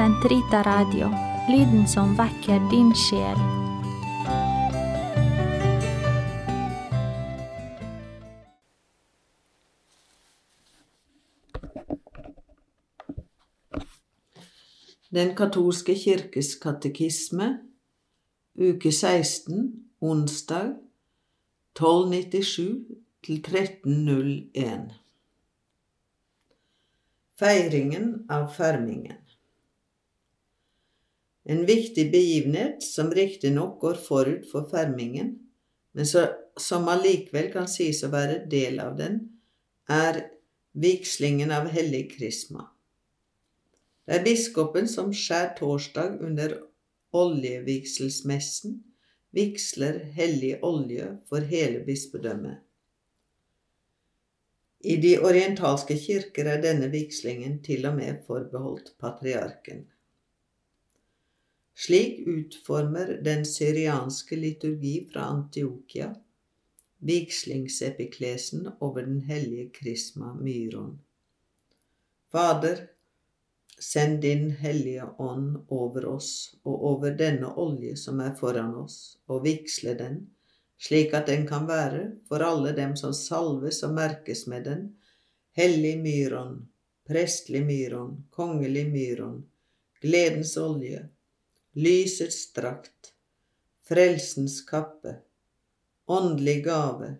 Sentrita Radio, lyden som vekker din sjel. Den katolske kirkes katekisme, uke 16, onsdag 1297 til 1301. Feiringen av fermingen. En viktig begivenhet som riktignok går forut for fermingen, men som allikevel kan sies å være del av den, er vigslingen av hellig krisma. Det er biskopen som skjær torsdag under oljevigselsmessen vigsler hellig olje for hele bispedømmet. I de orientalske kirker er denne vigslingen til og med forbeholdt patriarken. Slik utformer den syrianske liturgi fra Antiokia vigslingsepiklesen over den hellige krisma Myron. Fader, Send din Hellige Ånd over oss og over denne olje som er foran oss, og vigsle den, slik at den kan være, for alle dem som salves og merkes med den, hellig myron, prestlig myron, kongelig myron, gledens olje, lysets drakt, frelsens kappe, åndelig gave,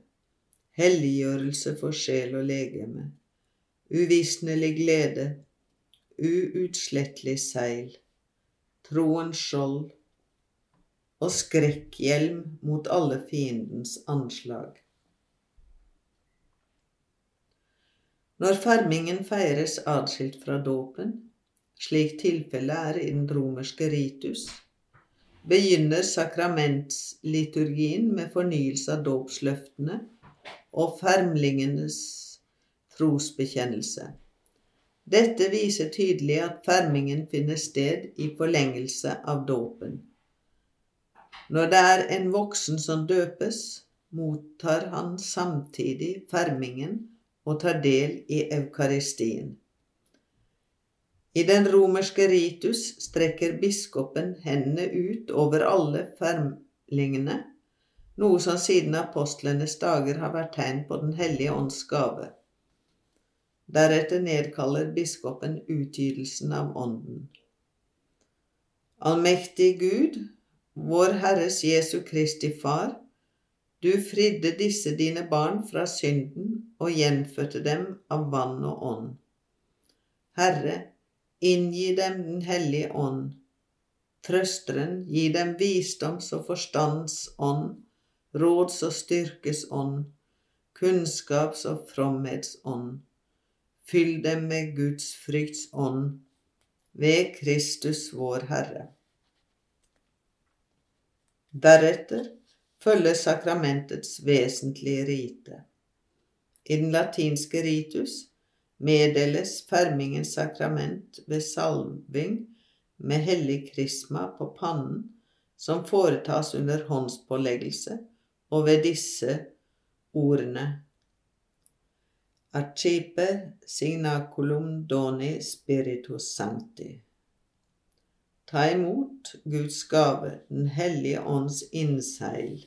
helliggjørelse for sjel og legeme, uvisnelig glede, uutslettelig seil, troens skjold og skrekkhjelm mot alle fiendens anslag. Når fermingen feires adskilt fra dåpen, slik tilfellet er i den romerske ritus, begynner sakramentsliturgien med fornyelse av dåpsløftene og fermlingenes trosbekjennelse. Dette viser tydelig at fermingen finner sted i forlengelse av dåpen. Når det er en voksen som døpes, mottar han samtidig fermingen og tar del i eukaristien. I den romerske ritus strekker biskopen hendene ut over alle fermlingene, noe som siden apostlenes dager har vært tegn på Den hellige ånds gave. Deretter nedkaller biskopen utgytelsen av Ånden. Allmektig Gud, vår Herres Jesu Kristi Far, du fridde disse dine barn fra synden og gjenfødte dem av vann og ånd. Herre, inngi dem Den hellige ånd. Trøsteren, gi dem visdoms- og forstandsånd, råds- og styrkesånd, kunnskaps- og fromhetsånd Fyll dem med Guds frykts ånd ved Kristus vår Herre. Deretter følger sakramentets vesentlige rite. I den latinske ritus meddeles fermingens sakrament ved salving med hellig krisma på pannen, som foretas under håndspåleggelse, og ved disse ordene Archipe signaculum doni spiritus sancti. Ta imot Guds gave, Den hellige ånds innseil.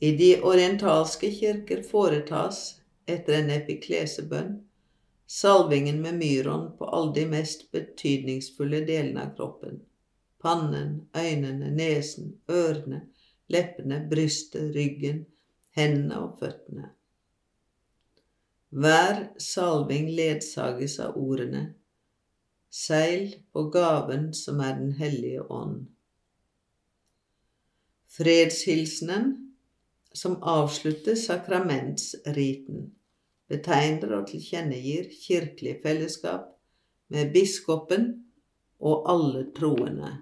I de orientalske kirker foretas, etter en epiklesebønn, salvingen med myron på alle de mest betydningsfulle delene av kroppen. Pannen, øynene, nesen, ørene, leppene, brystet, ryggen, hendene og føttene. Hver salving ledsages av ordene Seil på gaven som er Den hellige ånd. Fredshilsenen, som avslutter sakramentsriten, betegner og tilkjennegir kirkelig fellesskap med biskopen og alle troende.